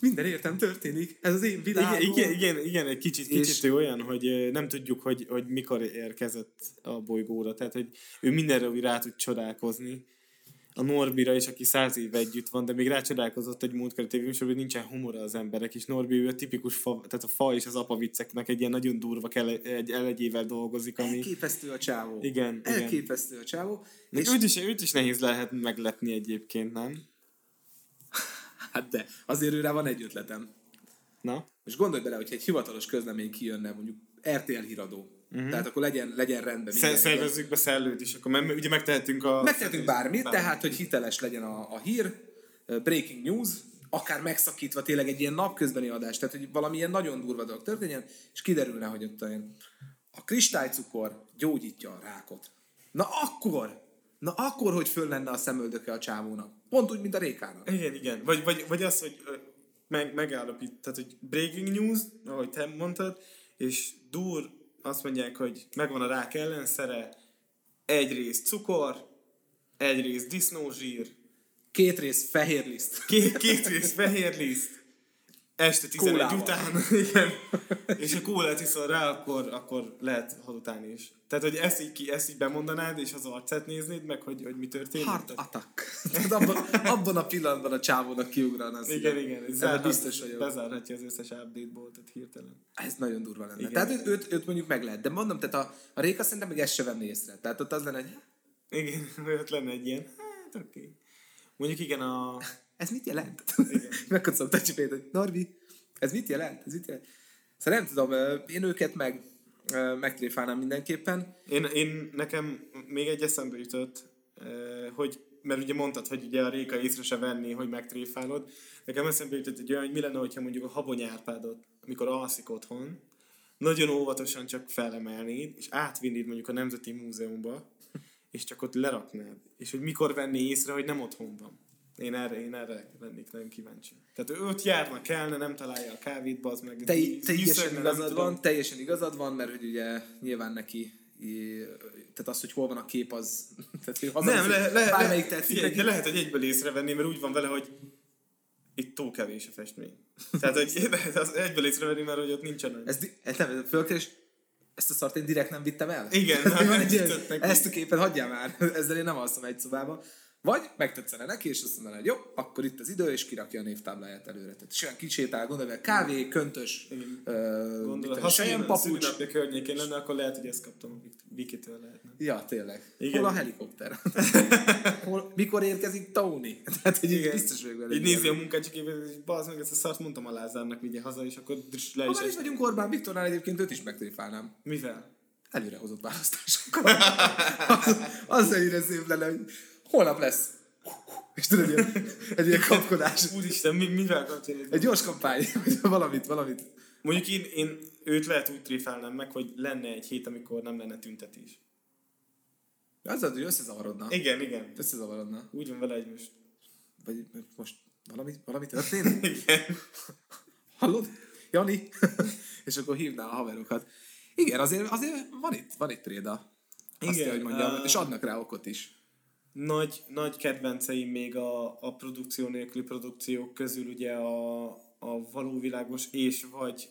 minden értem történik, ez az én világom. Igen, igen, igen, igen, egy kicsit, És- kicsit ő olyan, hogy nem tudjuk, hogy, hogy mikor érkezett a bolygóra. Tehát, hogy ő mindenre úgy rá tud csodálkozni. A Norbira is, aki száz éve együtt van, de még rácsodálkozott egy múltkori tévéműsorban, hogy nincsen humora az emberek, és Norbi ő a tipikus fa, tehát a fa és az apa vicceknek egy ilyen nagyon durva kell, egy elegyével dolgozik, ami... Elképesztő a csávó. Igen, igen. Elképesztő a csávó. És És, őt, is, őt is nehéz lehet meglepni egyébként, nem? Hát de, azért őre van egy ötletem. Na? És gondolj bele, hogyha egy hivatalos közlemény kijönne, mondjuk RTL híradó. Uh-huh. Tehát akkor legyen, legyen rendben minden. szervezzük be szellőt is, akkor mert ugye megtehetünk a... Megtehetünk bármit, tehát, hogy hiteles legyen a, a hír, breaking news, akár megszakítva tényleg egy ilyen napközbeni adás, tehát hogy valami ilyen nagyon durva dolog történjen, és kiderülne, hogy ott olyan a kristálycukor gyógyítja a rákot. Na akkor, na akkor, hogy föl lenne a szemöldöke a csávónak. Pont úgy, mint a rékának. Igen, igen. Vagy, vagy, vagy az, hogy meg, megállapít, tehát, hogy breaking news, ahogy te mondtad, és dur, azt mondják, hogy megvan a rák ellenszere, egy rész cukor, egy rész disznózsír, Két rész fehér liszt. két, két rész fehér liszt, este 11 Kólával. után, igen, és ha kólát iszol rá, akkor, akkor lehet hazudálni is. Tehát, hogy ezt így, ki, ezt így bemondanád, és az arcát néznéd meg, hogy, hogy mi történik. Heart attack. Tehát abban, abban a pillanatban a csávónak kiugran az. Igen, igen. Ez zárhat, biztos vagyok. Bezárhatja az összes update boltot hirtelen. Ez nagyon durva lenne. Igen. Tehát őt, őt, mondjuk meg lehet. De mondom, tehát a, a Réka szerintem még ezt se venné észre. Tehát ott az lenne, hogy Igen, ott lenne egy ilyen, hát oké. Okay. Mondjuk igen, a... ez mit jelent? Megkocogta a csipét, hogy Norbi, ez mit jelent? Ez mit jelent? Szóval nem tudom, én őket meg megtréfálnám mindenképpen. Én, én nekem még egy eszembe jutott, hogy mert ugye mondtad, hogy ugye a Réka észre se venni, hogy megtréfálod. Nekem eszembe jutott egy olyan, hogy mi lenne, hogyha mondjuk a habonyárpádot, amikor alszik otthon, nagyon óvatosan csak felemelnéd, és átvinnéd mondjuk a Nemzeti Múzeumba, és csak ott leraknád. És hogy mikor venné észre, hogy nem otthon van. Én erre, én erre lennék nagyon kíváncsi. Tehát ő ott járna, kellene, nem találja a kávét, az meg. Te, teljesen igazad tudom. van, teljesen igazad van, mert hogy ugye nyilván neki tehát az, hogy hol van a kép, az... Tehát, hogy Nem, le, le, bármelyik le, tetszik figyelj, de lehet, hogy egyből észrevenni, mert úgy van vele, hogy itt túl kevés a festmény. Tehát, hogy lehet az egyből észrevenni, mert hogy ott nincsen. Ez, ez nem, fölkeres, ezt a szart én direkt nem vittem el? Igen, Tehát, nem egy ezt a képet hagyjál már, ezzel én nem alszom egy szobába. Vagy megtetszene neki, és azt mondaná, hogy jó, akkor itt az idő, és kirakja a névtábláját előre. Tehát és olyan kisétál, gondolj meg, kávé, köntös, Gondolod, uh, ha sejem papucs. szülinapja környékén lenne, akkor lehet, hogy ezt kaptam a Vik- Vikitől lehetne. Ja, tényleg. Igen. Hol a helikopter? Hol, mikor érkezik Tony? Tehát, hogy Igen. biztos vagyok vele. Így nézi a munkácsiképet, és bazd meg, ezt a szart mondtam a Lázárnak, vigye haza, és akkor le Ha is már is vagyunk Orbán Viktornál, egyébként őt is megtréfálnám. Mivel? Előrehozott választásokkal. az, az ennyire szép lenne, hogy holnap lesz. És tudod, ilyen, egy ilyen kapkodás. Úristen, mi, mivel kapcsolatban? Egy gyors kampány, valamit, valamit. Mondjuk én, én őt lehet úgy tréfálnám meg, hogy lenne egy hét, amikor nem lenne tüntetés. Az az, hogy összezavarodna. Igen, igen. Összezavarodna. Úgy van vele, hogy most Vagy most valami, valami történik? Igen. Hallod? Jani? és akkor hívná a haverokat. Igen, azért, azért van itt, van itt préda. Azt Igen, kell, hogy mondjam, uh, és adnak rá okot is. Nagy, nagy kedvenceim még a, a produkció nélküli produkciók közül ugye a, a valóvilágos és vagy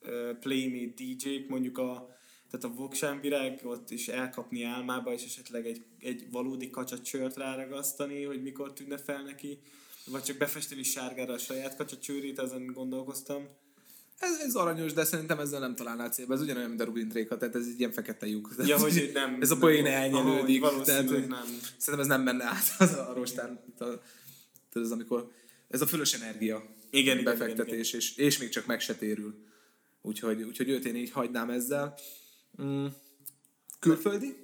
uh, Playmate DJ-k, mondjuk a, tehát a Voksánvirágot is elkapni álmába, és esetleg egy, egy valódi kacsacsört ráragasztani, hogy mikor tűnne fel neki, vagy csak befesteni sárgára a saját kacsacsőrét, ezen gondolkoztam. Ez, ez aranyos, de szerintem ezzel nem találnál célba. Ez ugyanolyan, mint a Rubin Tréka, tehát ez egy ilyen fekete lyuk. Ja, hogy nem... ez a poén elnyelődik. Tehát, hogy nem. Szerintem ez nem menne át az a rostán. Tehát ez amikor, ez a fölös energia Igen, igen, befektetés, És, és még csak meg se térül. Úgyhogy, úgyhogy őt én így hagynám ezzel. Mm. Külföldi?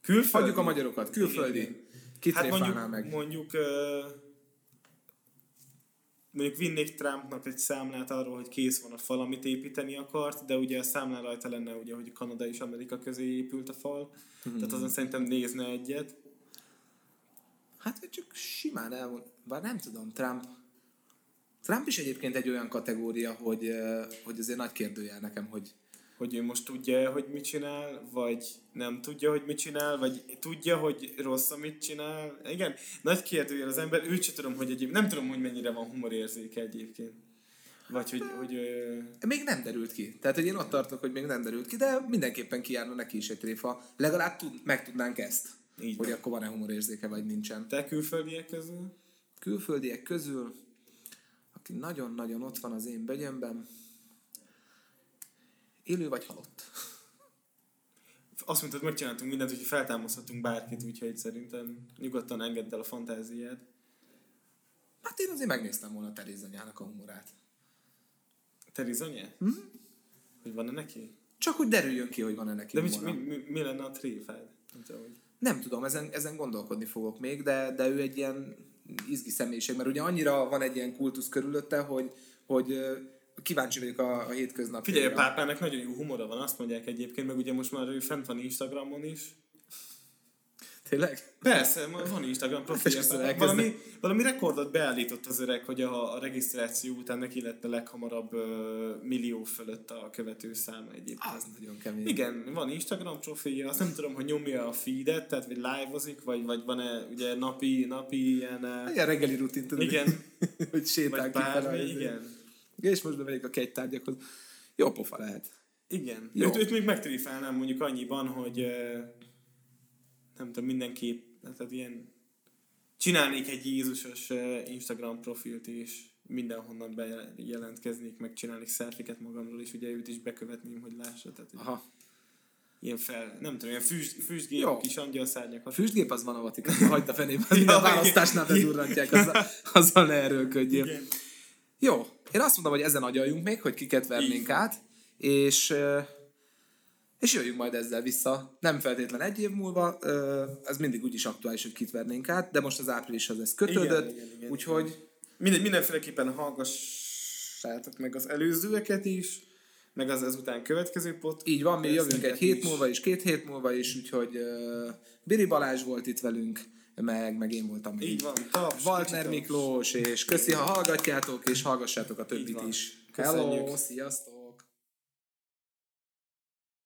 Külföldi? Hagyjuk a magyarokat. Külföldi. Igen, Kit Hát mondjuk, meg? mondjuk, ö, mondjuk vinnék Trumpnak egy számlát arról, hogy kész van a fal, amit építeni akart, de ugye a számlán rajta lenne, ugye, hogy Kanada és Amerika közé épült a fal. Hmm. Tehát azon szerintem nézne egyet. Hát vagy csak simán elmond. Bár nem tudom, Trump. Trump is egyébként egy olyan kategória, hogy, eh, hogy azért nagy kérdőjel nekem, hogy Hogy ő most tudja, hogy mit csinál, vagy nem tudja, hogy mit csinál, vagy tudja, hogy rossz, amit csinál. Igen, nagy kérdőjel az ember, őt sem tudom, hogy egyéb, nem tudom, hogy mennyire van humorérzéke egyébként. Vagy hogy, hogy ö, még nem derült ki. Tehát, hogy én ott tartok, hogy még nem derült ki, de mindenképpen kijárna neki is egy tréfa. Legalább tud, megtudnánk ezt, Így hogy van. akkor van-e humorérzéke, vagy nincsen. te külföldiek közül? Külföldiek közül, aki nagyon-nagyon ott van az én begyömben, élő vagy halott. Azt mondtad, megcsináltunk mindent, hogy feltámaszthatunk bárkit, úgyhogy szerintem nyugodtan engedd el a fantáziád. Hát én azért megnéztem volna Teréz anyának a humorát. Terizonye? Mhm. Hogy van-e neki? Csak hogy derüljön ki, hogy van-e neki De mi, humora. mi, mi, mi, lenne a tréfád? Nem tudom, hogy... Nem tudom, ezen, ezen gondolkodni fogok még, de, de ő egy ilyen izgi személyiség, mert ugye annyira van egy ilyen kultusz körülötte, hogy, hogy kíváncsi vagyok a, a hétköznap. Figyelj, a pápának nagyon jó humora van, azt mondják egyébként, meg ugye most már ő fent van Instagramon is. Tényleg? Persze, van Instagram profilja. Valami, valami rekordot beállított az öreg, hogy a, a regisztráció után neki lett a leghamarabb ö, millió fölött a követő száma egyébként. Az nagyon kemény. Igen, van Instagram profilja, azt nem tudom, hogy nyomja a feedet, tehát vagy live-ozik, vagy, vagy van-e ugye napi, napi ilyen... ö, Ilyen reggeli rutin, tudod? Igen. hogy sétál Vagy bármi, igen. És most bemegyek a kegytárgyakhoz. Jó pofa lehet. Igen. Jó. Őt, őt még megtrifálnám mondjuk annyiban, hogy nem tudom, mindenképp, tehát ilyen csinálnék egy Jézusos Instagram profilt és mindenhonnan bejelentkeznék, meg csinálnék selfiket magamról, és ugye őt is bekövetném, hogy lássa. Tehát, hogy Aha. ilyen fel, nem tudom, ilyen füst, füstgép, Jó. kis angyalszárnyak. A füstgép az van a Vatikánban, hagyd a fenébe, minden Ja, választásnál bedurrantják, azzal, azzal ne erőlködjél. Igen. Jó, én azt mondom, hogy ezen agyaljunk még, hogy kiket vernénk át, és, és jöjjünk majd ezzel vissza. Nem feltétlen egy év múlva, ez mindig úgyis aktuális, hogy kit vernénk át, de most az áprilishoz ez kötődött, Igen, igen, igen, úgyhogy Minden, mindenféleképpen hallgassátok meg az előzőeket is, meg az ezután következő pot. így van, mi jövünk egy hét is. múlva is, két hét múlva is, úgyhogy ö, Biri Balázs volt itt velünk, meg, meg én voltam még. Így van, taps, kicsit taps. Miklós, és köszi, ha hallgatjátok, és hallgassátok a többit is. Hello, sziasztok!